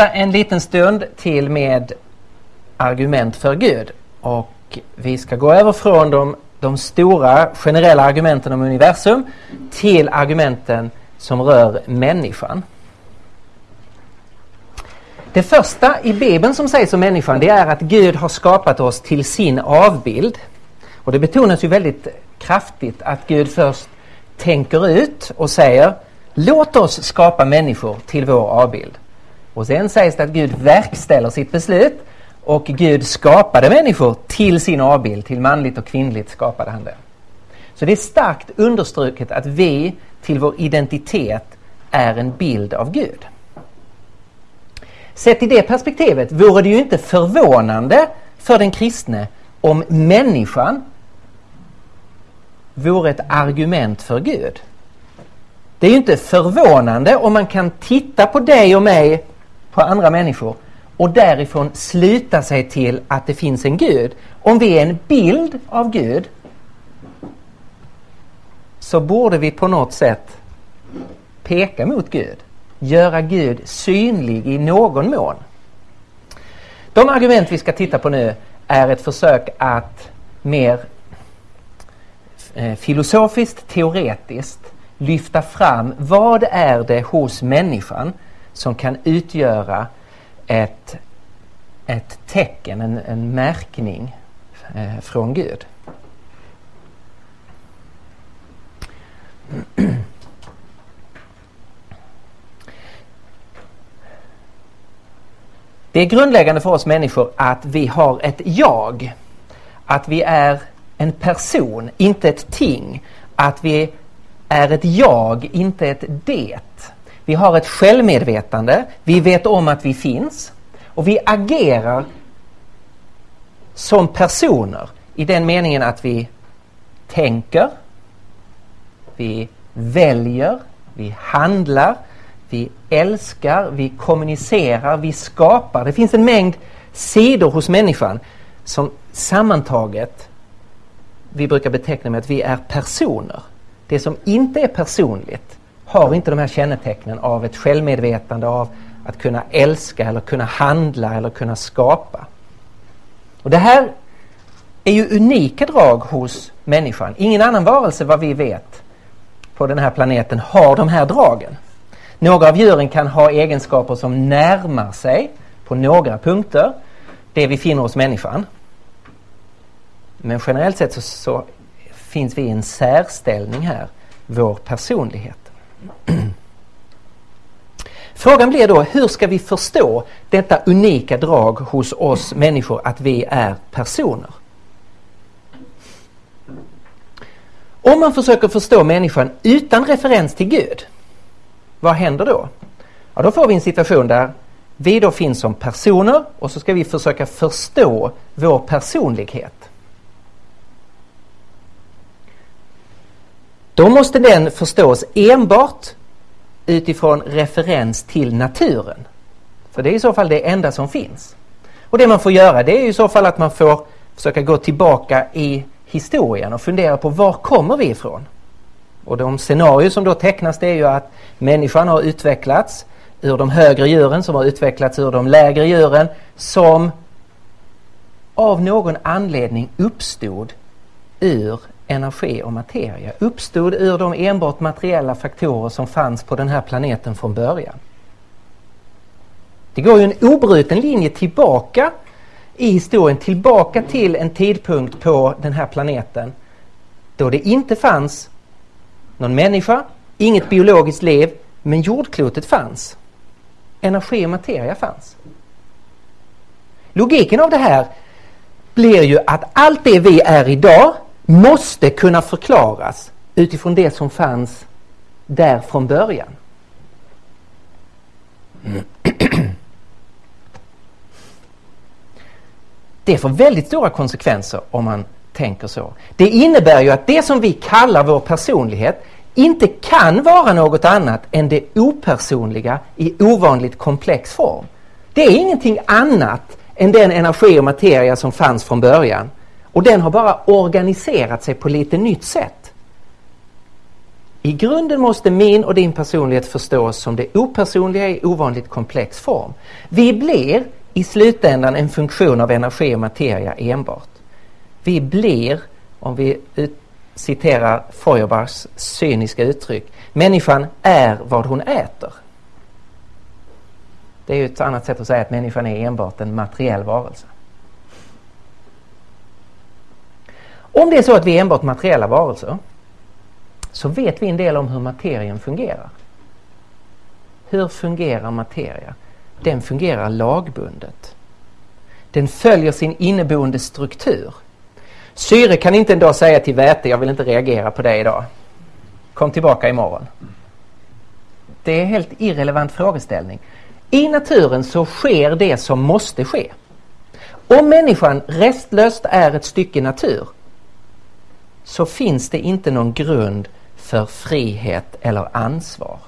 fortsätta en liten stund till med argument för Gud. Och vi ska gå över från de, de stora generella argumenten om universum till argumenten som rör människan. Det första i Bibeln som sägs om människan det är att Gud har skapat oss till sin avbild. Och det betonas ju väldigt kraftigt att Gud först tänker ut och säger Låt oss skapa människor till vår avbild. Och sen sägs det att Gud verkställer sitt beslut och Gud skapade människor till sin avbild, till manligt och kvinnligt skapade han det. Så det är starkt understruket att vi till vår identitet är en bild av Gud. Sett i det perspektivet vore det ju inte förvånande för den kristne om människan vore ett argument för Gud. Det är ju inte förvånande om man kan titta på dig och mig, på andra människor och därifrån sluta sig till att det finns en Gud. Om vi är en bild av Gud så borde vi på något sätt peka mot Gud. Göra Gud synlig i någon mån. De argument vi ska titta på nu är ett försök att mer eh, filosofiskt, teoretiskt lyfta fram vad är det hos människan som kan utgöra ett, ett tecken, en, en märkning eh, från Gud. Det är grundläggande för oss människor att vi har ett jag. Att vi är en person, inte ett ting. Att vi är ett jag, inte ett det. Vi har ett självmedvetande, vi vet om att vi finns och vi agerar som personer i den meningen att vi tänker, vi väljer, vi handlar, vi älskar, vi kommunicerar, vi skapar. Det finns en mängd sidor hos människan som sammantaget vi brukar beteckna med att vi är personer. Det som inte är personligt har inte de här kännetecknen av ett självmedvetande av att kunna älska eller kunna handla eller kunna skapa. Och Det här är ju unika drag hos människan. Ingen annan varelse vad vi vet på den här planeten har de här dragen. Några av djuren kan ha egenskaper som närmar sig på några punkter det vi finner hos människan. Men generellt sett så, så finns vi i en särställning här, vår personlighet. Frågan blir då, hur ska vi förstå detta unika drag hos oss människor att vi är personer? Om man försöker förstå människan utan referens till Gud, vad händer då? Ja, då får vi en situation där vi då finns som personer och så ska vi försöka förstå vår personlighet. Då måste den förstås enbart utifrån referens till naturen. För det är i så fall det enda som finns. Och det man får göra det är i så fall att man får försöka gå tillbaka i historien och fundera på var kommer vi ifrån? Och de scenarier som då tecknas det är ju att människan har utvecklats ur de högre djuren som har utvecklats ur de lägre djuren som av någon anledning uppstod ur energi och materia uppstod ur de enbart materiella faktorer som fanns på den här planeten från början. Det går ju en obruten linje tillbaka i historien, tillbaka till en tidpunkt på den här planeten då det inte fanns någon människa, inget biologiskt liv, men jordklotet fanns. Energi och materia fanns. Logiken av det här blir ju att allt det vi är idag måste kunna förklaras utifrån det som fanns där från början. Det får väldigt stora konsekvenser om man tänker så. Det innebär ju att det som vi kallar vår personlighet inte kan vara något annat än det opersonliga i ovanligt komplex form. Det är ingenting annat än den energi och materia som fanns från början och den har bara organiserat sig på lite nytt sätt. I grunden måste min och din personlighet förstås som det opersonliga i ovanligt komplex form. Vi blir i slutändan en funktion av energi och materia enbart. Vi blir, om vi citerar Feuerbachs cyniska uttryck, människan är vad hon äter. Det är ju ett annat sätt att säga att människan är enbart en materiell varelse. Om det är så att vi är enbart materiella varelser så vet vi en del om hur materien fungerar. Hur fungerar materia? Den fungerar lagbundet. Den följer sin inneboende struktur. Syre kan inte en dag säga till väte, jag vill inte reagera på det idag. Kom tillbaka imorgon. Det är en helt irrelevant frågeställning. I naturen så sker det som måste ske. Om människan restlöst är ett stycke natur så finns det inte någon grund för frihet eller ansvar.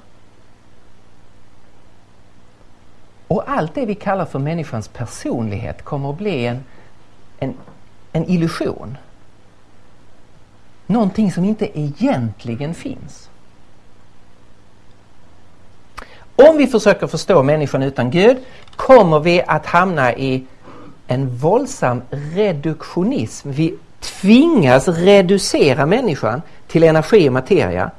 Och allt det vi kallar för människans personlighet kommer att bli en, en, en illusion. Någonting som inte egentligen finns. Om vi försöker förstå människan utan Gud kommer vi att hamna i en våldsam reduktionism. Vi tvingas reducera människan till energi och materia.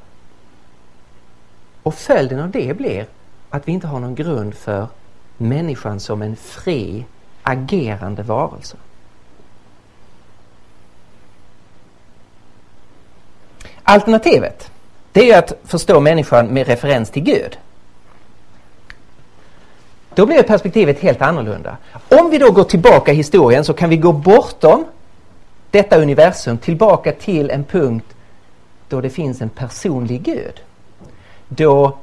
Och följden av det blir att vi inte har någon grund för människan som en fri, agerande varelse. Alternativet, det är att förstå människan med referens till Gud. Då blir perspektivet helt annorlunda. Om vi då går tillbaka i historien så kan vi gå bortom detta universum tillbaka till en punkt då det finns en personlig Gud. Då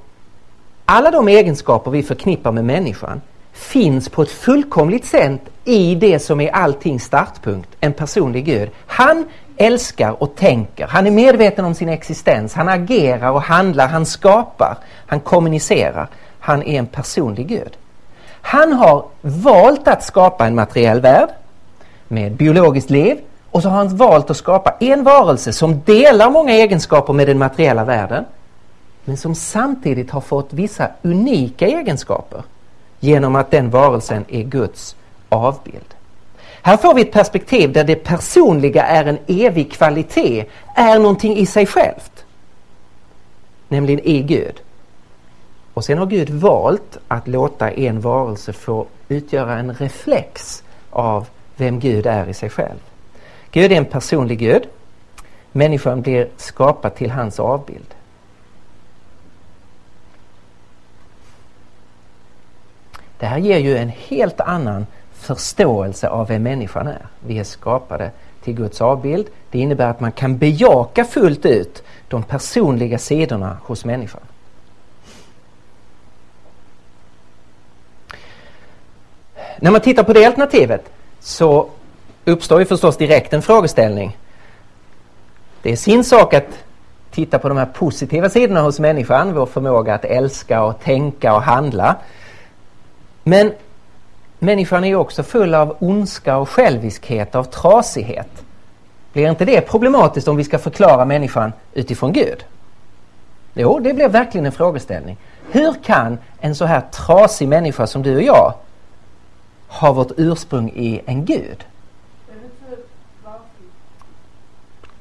alla de egenskaper vi förknippar med människan finns på ett fullkomligt sätt i det som är alltings startpunkt, en personlig Gud. Han älskar och tänker, han är medveten om sin existens, han agerar och handlar, han skapar, han kommunicerar. Han är en personlig Gud. Han har valt att skapa en materiell värld med biologiskt liv och så har han valt att skapa en varelse som delar många egenskaper med den materiella världen men som samtidigt har fått vissa unika egenskaper genom att den varelsen är Guds avbild. Här får vi ett perspektiv där det personliga är en evig kvalitet, är någonting i sig självt. Nämligen i Gud. Och sen har Gud valt att låta en varelse få utgöra en reflex av vem Gud är i sig själv. Gud är en personlig Gud. Människan blir skapad till hans avbild. Det här ger ju en helt annan förståelse av vem människan är. Vi är skapade till Guds avbild. Det innebär att man kan bejaka fullt ut de personliga sidorna hos människan. När man tittar på det alternativet så uppstår ju förstås direkt en frågeställning. Det är sin sak att titta på de här positiva sidorna hos människan, vår förmåga att älska och tänka och handla. Men människan är ju också full av ondska och själviskhet, av trasighet. Blir inte det problematiskt om vi ska förklara människan utifrån Gud? Jo, det blir verkligen en frågeställning. Hur kan en så här trasig människa som du och jag ha vårt ursprung i en gud?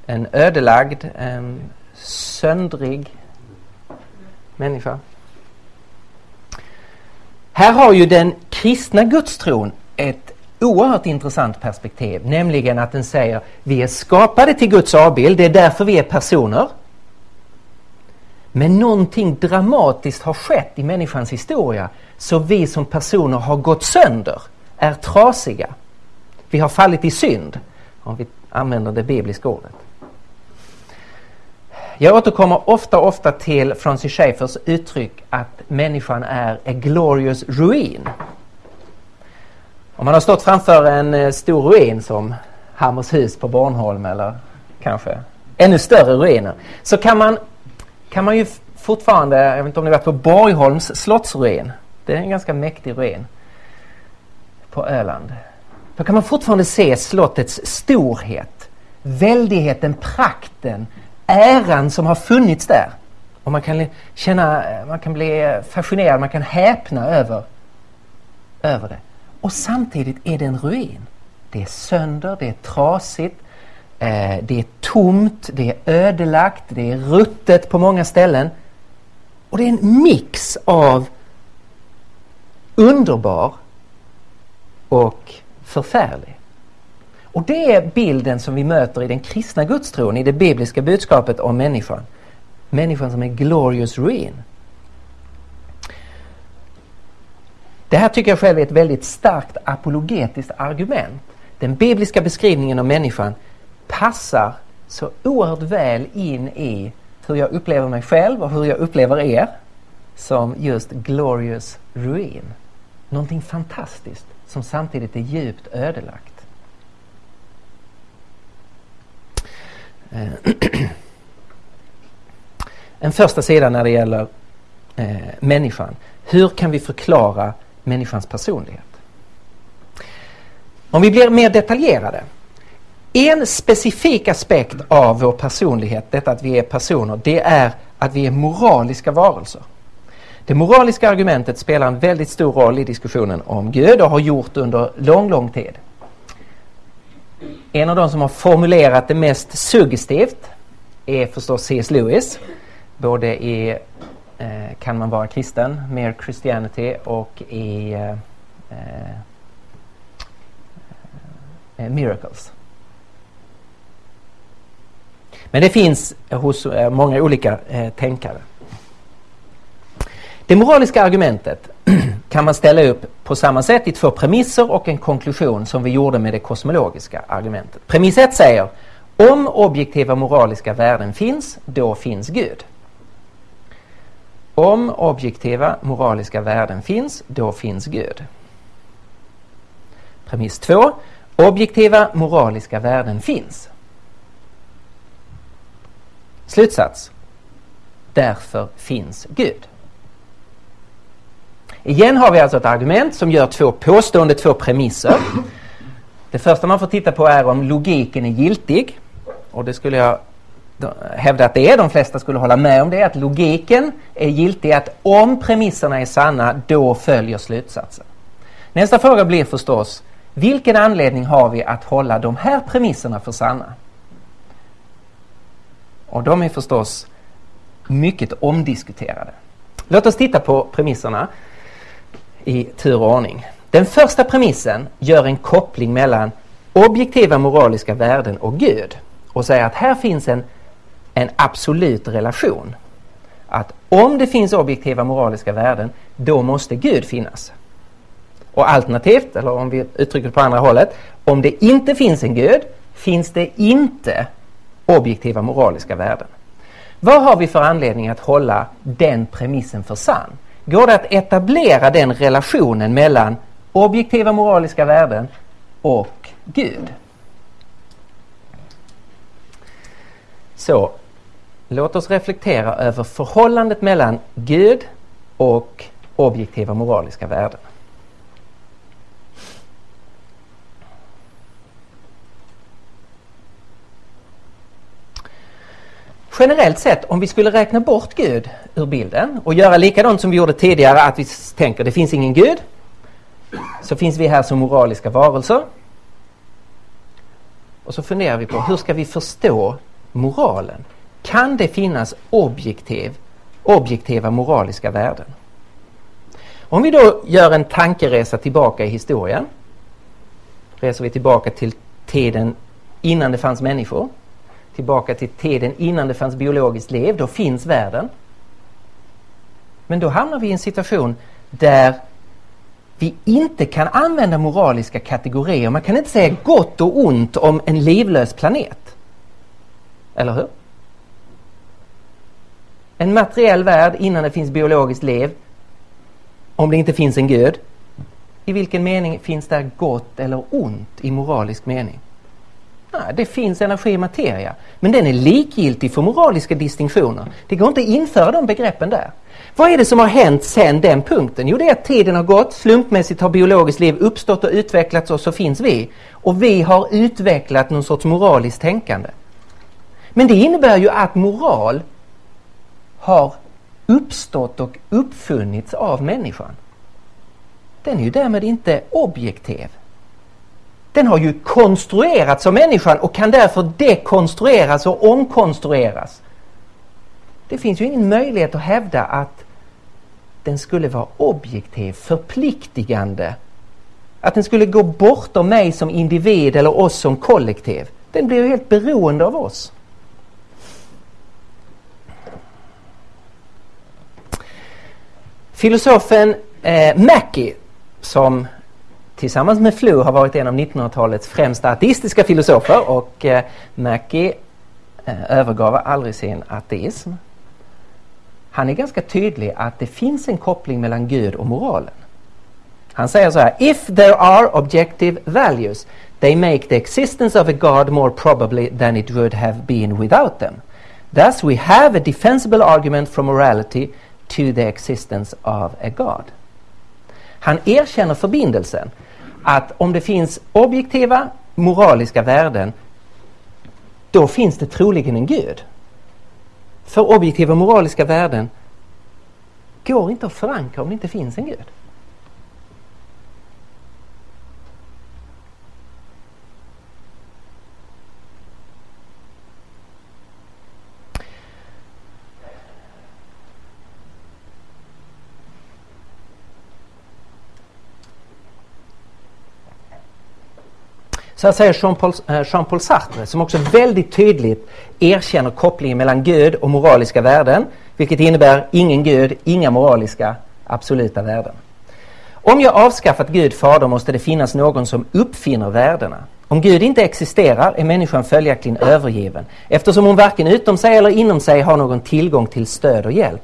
En ödelagd, en söndrig människa. Här har ju den kristna gudstron ett oerhört intressant perspektiv, nämligen att den säger vi är skapade till Guds avbild, det är därför vi är personer. Men någonting dramatiskt har skett i människans historia så vi som personer har gått sönder, är trasiga. Vi har fallit i synd, om vi använder det bibliska ordet. Jag återkommer ofta, ofta till Francis Schaeffers uttryck att människan är a glorious ruin. Om man har stått framför en eh, stor ruin som Hammershus på Bornholm eller kanske ännu större ruiner så kan man, kan man ju fortfarande, jag vet inte om ni varit på Borgholms slottsruin. Det är en ganska mäktig ruin på Öland. Då kan man fortfarande se slottets storhet, väldigheten, prakten, äran som har funnits där. Och man kan känna, eh, man kan bli eh, fascinerad, man kan häpna över, över det. Och samtidigt är det en ruin. Det är sönder, det är trasigt, eh, det är tomt, det är ödelagt, det är ruttet på många ställen. Och det är en mix av underbar och förfärlig. Och det är bilden som vi möter i den kristna gudstron, i det bibliska budskapet om människan. Människan som är glorious ruin. Det här tycker jag själv är ett väldigt starkt apologetiskt argument. Den bibliska beskrivningen av människan passar så oerhört väl in i hur jag upplever mig själv och hur jag upplever er som just glorious ruin. Någonting fantastiskt som samtidigt är djupt ödelagt. Eh, en första sida när det gäller eh, människan. Hur kan vi förklara människans personlighet? Om vi blir mer detaljerade. En specifik aspekt av vår personlighet, detta att vi är personer, det är att vi är moraliska varelser. Det moraliska argumentet spelar en väldigt stor roll i diskussionen om Gud och har gjort under lång, lång tid. En av de som har formulerat det mest suggestivt är förstås C.S. Lewis. Både i eh, Kan man vara kristen, Mere Christianity och i eh, eh, eh Miracles. Men det finns hos eh, många olika eh, tänkare. Det moraliska argumentet kan man ställa upp på samma sätt i två premisser och en konklusion som vi gjorde med det kosmologiska argumentet. Premiss 1 säger om objektiva moraliska värden finns, då finns Gud. Om objektiva moraliska värden finns, då finns Gud. Premiss 2. Objektiva moraliska värden finns. Slutsats. Därför finns Gud. Igen har vi alltså ett argument som gör två påstående, två premisser. Det första man får titta på är om logiken är giltig. Och det skulle jag hävda att det är. De flesta skulle hålla med om det. Att logiken är giltig. Att om premisserna är sanna, då följer slutsatsen. Nästa fråga blir förstås, vilken anledning har vi att hålla de här premisserna för sanna? Och de är förstås mycket omdiskuterade. Låt oss titta på premisserna i tur och ordning. Den första premissen gör en koppling mellan objektiva moraliska värden och Gud och säger att här finns en, en absolut relation. Att om det finns objektiva moraliska värden, då måste Gud finnas. Och alternativt, eller om vi uttrycker det på andra hållet, om det inte finns en Gud, finns det inte objektiva moraliska värden. Vad har vi för anledning att hålla den premissen för sann? Går det att etablera den relationen mellan objektiva moraliska värden och Gud? Så, låt oss reflektera över förhållandet mellan Gud och objektiva moraliska värden. Generellt sett, om vi skulle räkna bort Gud ur bilden och göra likadant som vi gjorde tidigare, att vi tänker det finns ingen Gud, så finns vi här som moraliska varelser. Och så funderar vi på hur ska vi förstå moralen? Kan det finnas objektiv, objektiva moraliska värden? Om vi då gör en tankeresa tillbaka i historien, reser vi tillbaka till tiden innan det fanns människor, tillbaka till tiden innan det fanns biologiskt liv, då finns världen. Men då hamnar vi i en situation där vi inte kan använda moraliska kategorier. Man kan inte säga gott och ont om en livlös planet. Eller hur? En materiell värld innan det finns biologiskt liv. Om det inte finns en gud. I vilken mening finns där gott eller ont i moralisk mening? Nej, det finns energi och materia. Men den är likgiltig för moraliska distinktioner. Det går inte att införa de begreppen där. Vad är det som har hänt sedan den punkten? Jo, det är att tiden har gått. Slumpmässigt har biologiskt liv uppstått och utvecklats och så finns vi. Och vi har utvecklat någon sorts moraliskt tänkande. Men det innebär ju att moral har uppstått och uppfunnits av människan. Den är ju därmed inte objektiv. Den har ju konstruerats av människan och kan därför dekonstrueras och omkonstrueras. Det finns ju ingen möjlighet att hävda att den skulle vara objektiv, förpliktigande. Att den skulle gå bortom mig som individ eller oss som kollektiv. Den blir ju helt beroende av oss. Filosofen eh, Mackie, som tillsammans med Flu har varit en av 1900-talets främsta ateistiska filosofer och eh, Mackie eh, övergav aldrig sin ateism. Han är ganska tydlig att det finns en koppling mellan Gud och moralen. Han säger så här, If there are objective values they make the existence of a God more probably than it would have been without them. Thus we have a defensible argument from morality to the existence of a God. Han erkänner förbindelsen att om det finns objektiva moraliska värden då finns det troligen en Gud. För objektiva moraliska värden går inte att förankra om det inte finns en Gud. Så här säger Jean-Paul eh, Jean-Paul Sartre som också väldigt tydligt erkänner kopplingen mellan Gud och moraliska värden. Vilket innebär ingen Gud, inga moraliska absoluta värden. Om jag avskaffat Gud fader måste det finnas någon som uppfinner värdena. Om Gud inte existerar är människan följaktligen övergiven eftersom hon varken utom sig eller inom sig har någon tillgång till stöd och hjälp.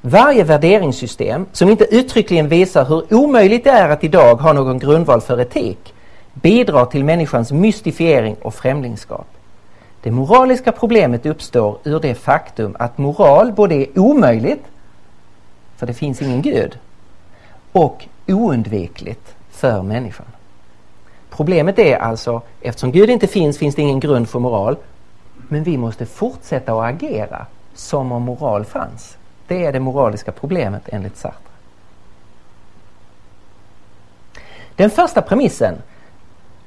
Varje värderingssystem som inte uttryckligen visar hur omöjligt det är att idag ha någon grundval för etik bidrar till människans mystifiering och främlingskap. Det moraliska problemet uppstår ur det faktum att moral både är omöjligt, för det finns ingen Gud, och oundvikligt för människan. Problemet är alltså, eftersom Gud inte finns, finns det ingen grund för moral. Men vi måste fortsätta att agera som om moral fanns. Det är det moraliska problemet enligt Sartre. Den första premissen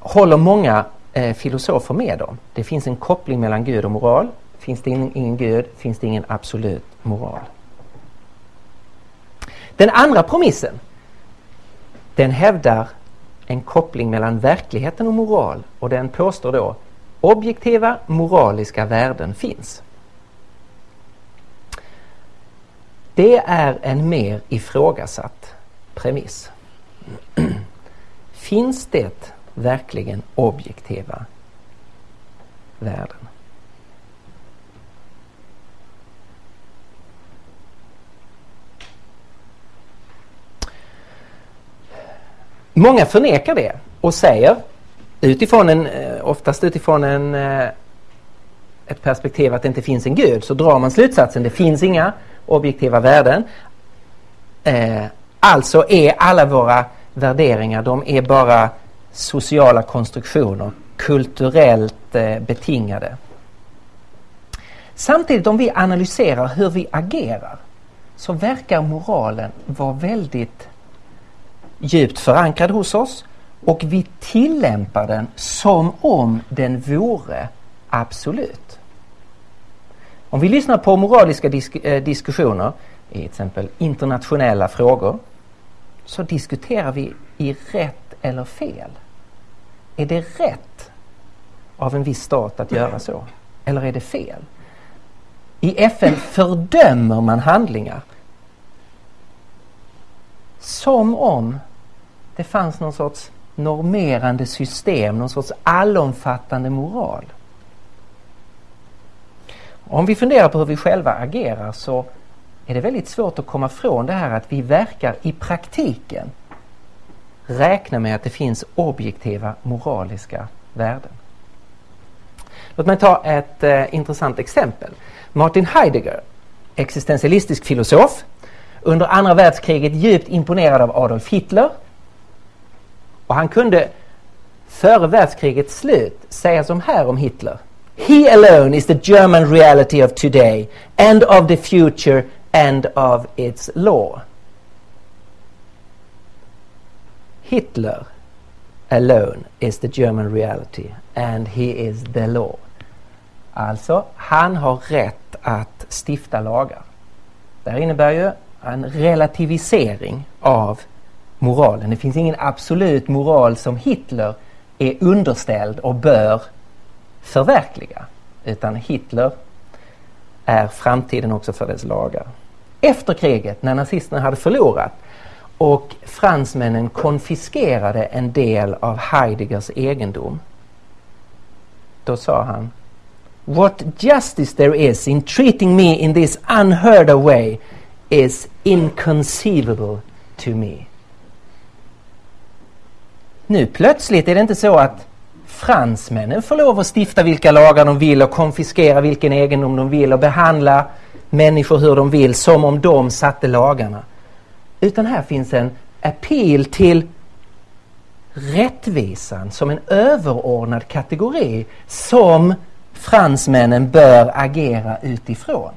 håller många eh, filosofer med om. Det finns en koppling mellan Gud och moral. Finns det ingen, ingen Gud finns det ingen absolut moral. Den andra premissen den hävdar en koppling mellan verkligheten och moral och den påstår då objektiva moraliska värden finns. Det är en mer ifrågasatt premiss. finns det verkligen objektiva värden. Många förnekar det och säger utifrån en, eh, oftast utifrån en, eh, ett perspektiv att det inte finns en gud så drar man slutsatsen det finns inga objektiva värden. Eh, alltså är alla våra värderingar de är bara sociala konstruktioner, kulturellt eh, betingade. Samtidigt om vi analyserar hur vi agerar så verkar moralen vara väldigt djupt förankrad hos oss och vi tillämpar den som om den vore absolut. Om vi lyssnar på moraliska disk eh, diskussioner i till exempel internationella frågor så diskuterar vi i rätt eller fel. Är det rätt av en viss stat att göra så? Eller är det fel? I FN fördömer man handlingar som om det fanns någon sorts normerande system, någon sorts allomfattande moral. Om vi funderar på hur vi själva agerar så är det väldigt svårt att komma från det här att vi verkar i praktiken räkna med att det finns objektiva moraliska värden. Låt mig ta ett eh, intressant exempel. Martin Heidegger, existentialistisk filosof, under andra världskriget djupt imponerad av Adolf Hitler. Och han kunde före världskrigets slut säga som här om Hitler. He alone is the German reality of today and of the future and of its law. Hitler alone is the German reality and he is the law. Alltså, han har rätt att stifta lagar. Det här innebär ju en relativisering av moralen. Det finns ingen absolut moral som Hitler är underställd och bör förverkliga. Utan Hitler är framtiden också för dess lagar. Efter kriget, när nazisterna hade förlorat och fransmännen konfiskerade en del av Heideggers egendom. Då sa han What justice there is in treating me in this unheard of way is inconceivable to me. Nu plötsligt är det inte så att fransmännen får lov att stifta vilka lagar de vill och konfiskera vilken egendom de vill och behandla människor hur de vill som om de satte lagarna. Utan här finns en appeal till rättvisan som en överordnad kategori som fransmännen bör agera utifrån.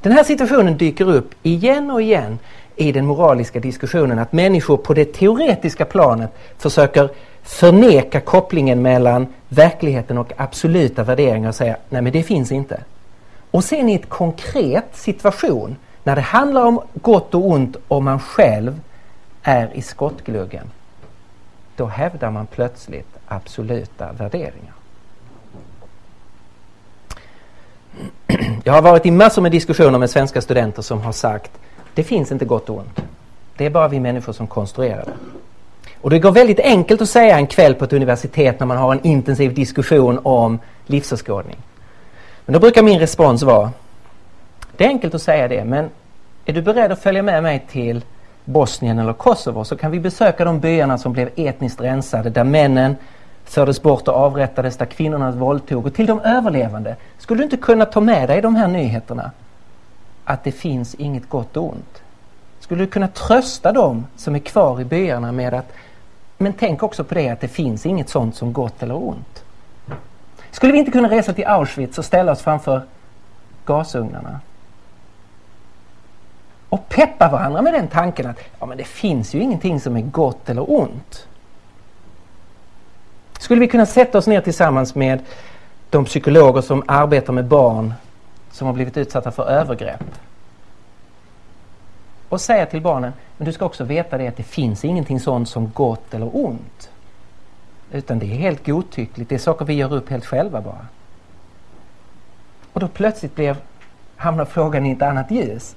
Den här situationen dyker upp igen och igen i den moraliska diskussionen att människor på det teoretiska planet försöker förneka kopplingen mellan verkligheten och absoluta värderingar och säga nej men det finns inte. Och sen i ett konkret situation när det handlar om gott och ont och man själv är i skottgluggen. Då hävdar man plötsligt absoluta värderingar. Jag har varit i massor med diskussioner med svenska studenter som har sagt det finns inte gott och ont. Det är bara vi människor som konstruerar det. Och det går väldigt enkelt att säga en kväll på ett universitet när man har en intensiv diskussion om livsåskådning. Men då brukar min respons vara Det är enkelt att säga det men är du beredd att följa med mig till Bosnien eller Kosovo så kan vi besöka de byarna som blev etniskt rensade där männen fördes bort och avrättades, där kvinnorna våldtog och till de överlevande. Skulle du inte kunna ta med dig de här nyheterna? Att det finns inget gott och ont. Skulle du kunna trösta dem som är kvar i byarna med att men tänk också på det att det finns inget sånt som gott eller ont. Skulle vi inte kunna resa till Auschwitz och ställa oss framför gasugnarna? Och peppa varandra med den tanken att ja, men det finns ju ingenting som är gott eller ont. Skulle vi kunna sätta oss ner tillsammans med de psykologer som arbetar med barn som har blivit utsatta för övergrepp och säga till barnen, men du ska också veta det att det finns ingenting sånt som gott eller ont. Utan det är helt godtyckligt, det är saker vi gör upp helt själva bara. Och då plötsligt blev, hamnar frågan i ett annat ljus.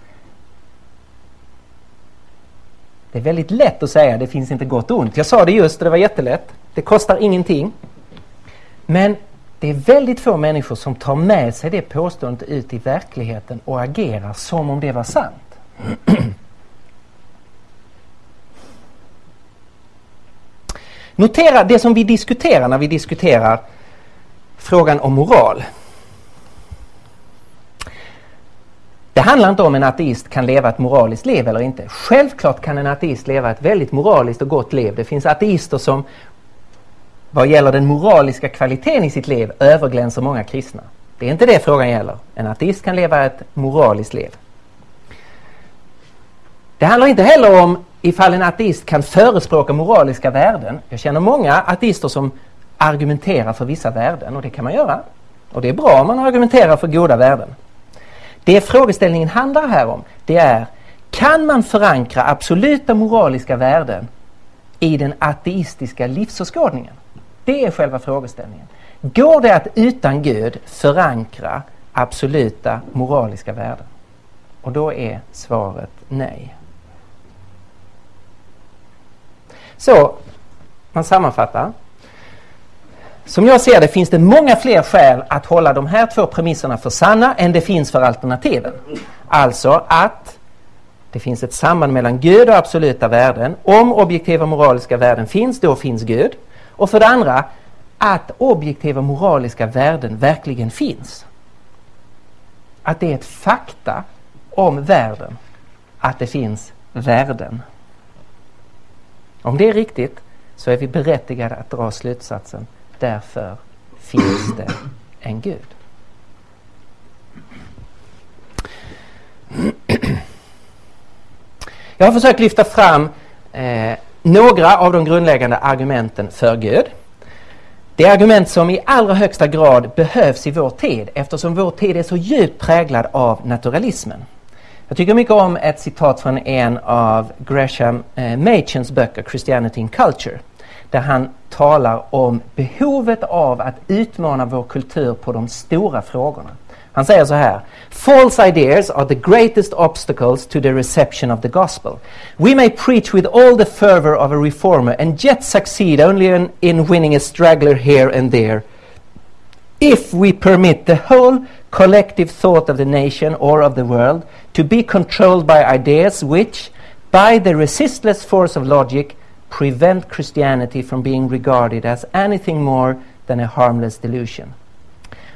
Det är väldigt lätt att säga det finns inte gott och ont. Jag sa det just och det var jättelätt. Det kostar ingenting. Men det är väldigt få människor som tar med sig det påståendet ut i verkligheten och agerar som om det var sant. Notera det som vi diskuterar när vi diskuterar frågan om moral. Det handlar inte om en ateist kan leva ett moraliskt liv eller inte. Självklart kan en ateist leva ett väldigt moraliskt och gott liv. Det finns ateister som vad gäller den moraliska kvaliteten i sitt liv överglänser många kristna. Det är inte det frågan gäller. En ateist kan leva ett moraliskt liv. Det handlar inte heller om ifall en ateist kan förespråka moraliska värden. Jag känner många ateister som argumenterar för vissa värden och det kan man göra. Och det är bra om man argumenterar för goda värden. Det frågeställningen handlar här om det är kan man förankra absoluta moraliska värden i den ateistiska livsåskådningen? Det är själva frågeställningen. Går det att utan Gud förankra absoluta moraliska värden? Och då är svaret nej. Så, man sammanfattar. Som jag ser det finns det många fler skäl att hålla de här två premisserna för sanna än det finns för alternativen. Alltså att det finns ett samband mellan Gud och absoluta värden. Om objektiva moraliska värden finns, då finns Gud. Och för det andra, att objektiva moraliska värden verkligen finns. Att det är ett fakta om världen att det finns värden. Om det är riktigt så är vi berättigade att dra slutsatsen därför finns det en Gud. Jag har försökt lyfta fram eh, några av de grundläggande argumenten för Gud. Det är argument som i allra högsta grad behövs i vår tid eftersom vår tid är så djupt präglad av naturalismen. Jag tycker mycket om ett citat från en av Gresham eh, Machens böcker, Christianity in Culture, där han talar om behovet av att utmana vår kultur på de stora frågorna. Han säger så här. False ideas are the greatest obstacles to the reception of the gospel. We may preach with all the fervor of a reformer and yet succeed only in, in winning a straggler here and there. If we permit the whole collective thought of the nation or of the world to be controlled by ideas which, by the resistless force of logic, prevent Christianity from being regarded as anything more than a harmless delusion.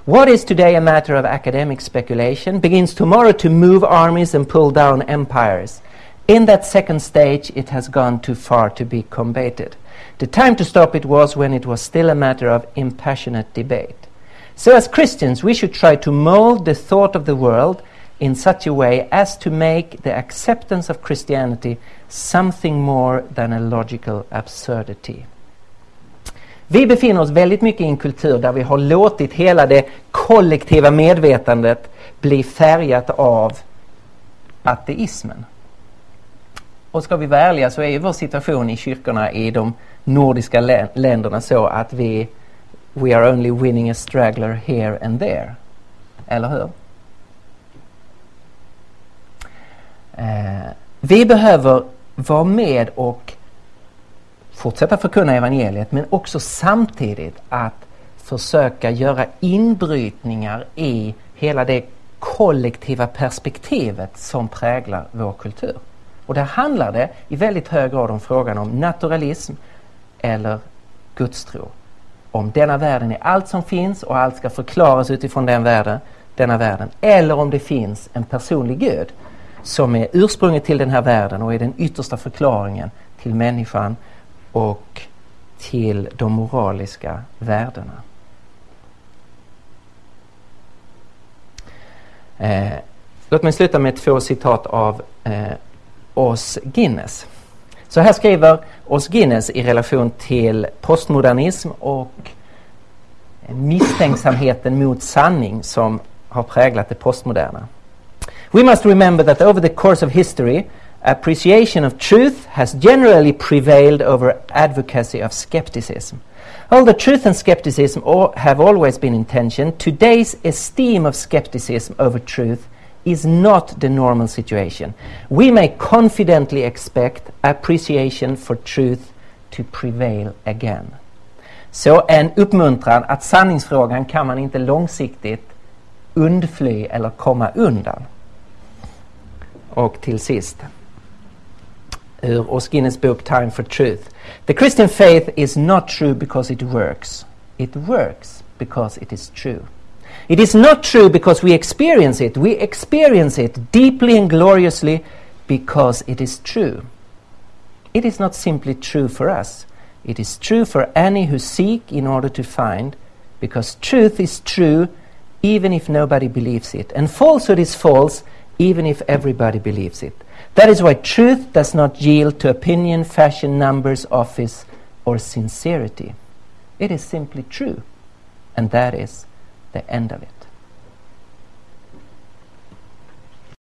What is today a matter of academic speculation begins tomorrow to move armies and pull down empires. In that second stage, it has gone too far to be combated. The time to stop it was when it was still a matter of impassionate debate. So, as Christians, we should try to mold the thought of the world in such a way as to make the acceptance of Christianity something more than a logical absurdity. Vi befinner oss väldigt mycket i en kultur där vi har låtit hela det kollektiva medvetandet bli färgat av ateismen. Och ska vi vara ärliga så är ju vår situation i kyrkorna i de nordiska länderna så att vi We are only winning a straggler here and there. Eller hur? Eh, vi behöver vara med och fortsätta förkunna evangeliet men också samtidigt att försöka göra inbrytningar i hela det kollektiva perspektivet som präglar vår kultur. Och där handlar det i väldigt hög grad om frågan om naturalism eller gudstro. Om denna världen är allt som finns och allt ska förklaras utifrån den världen, denna världen. Eller om det finns en personlig Gud som är ursprunget till den här världen och är den yttersta förklaringen till människan och till de moraliska värdena. Eh, låt mig sluta med två citat av eh, Os Guinness. Så här skriver Os Guinness i relation till postmodernism och misstänksamheten mot sanning som har präglat det postmoderna. We must remember that over the course of history appreciation of truth has generally prevailed over advocacy of skepticism. Although truth and skepticism have always been in tension, today's esteem of skepticism over truth is not the normal situation. We may confidently expect appreciation for truth to prevail again. Så en uppmuntran att sanningsfrågan kan man inte långsiktigt undfly eller komma undan. Och till sist, ur Oskines bok Time for Truth. The Christian faith is not true because it works. It works because it is true. It is not true because we experience it. We experience it deeply and gloriously because it is true. It is not simply true for us. It is true for any who seek in order to find, because truth is true even if nobody believes it, and falsehood is false even if everybody believes it. That is why truth does not yield to opinion, fashion, numbers, office, or sincerity. It is simply true, and that is the end of it.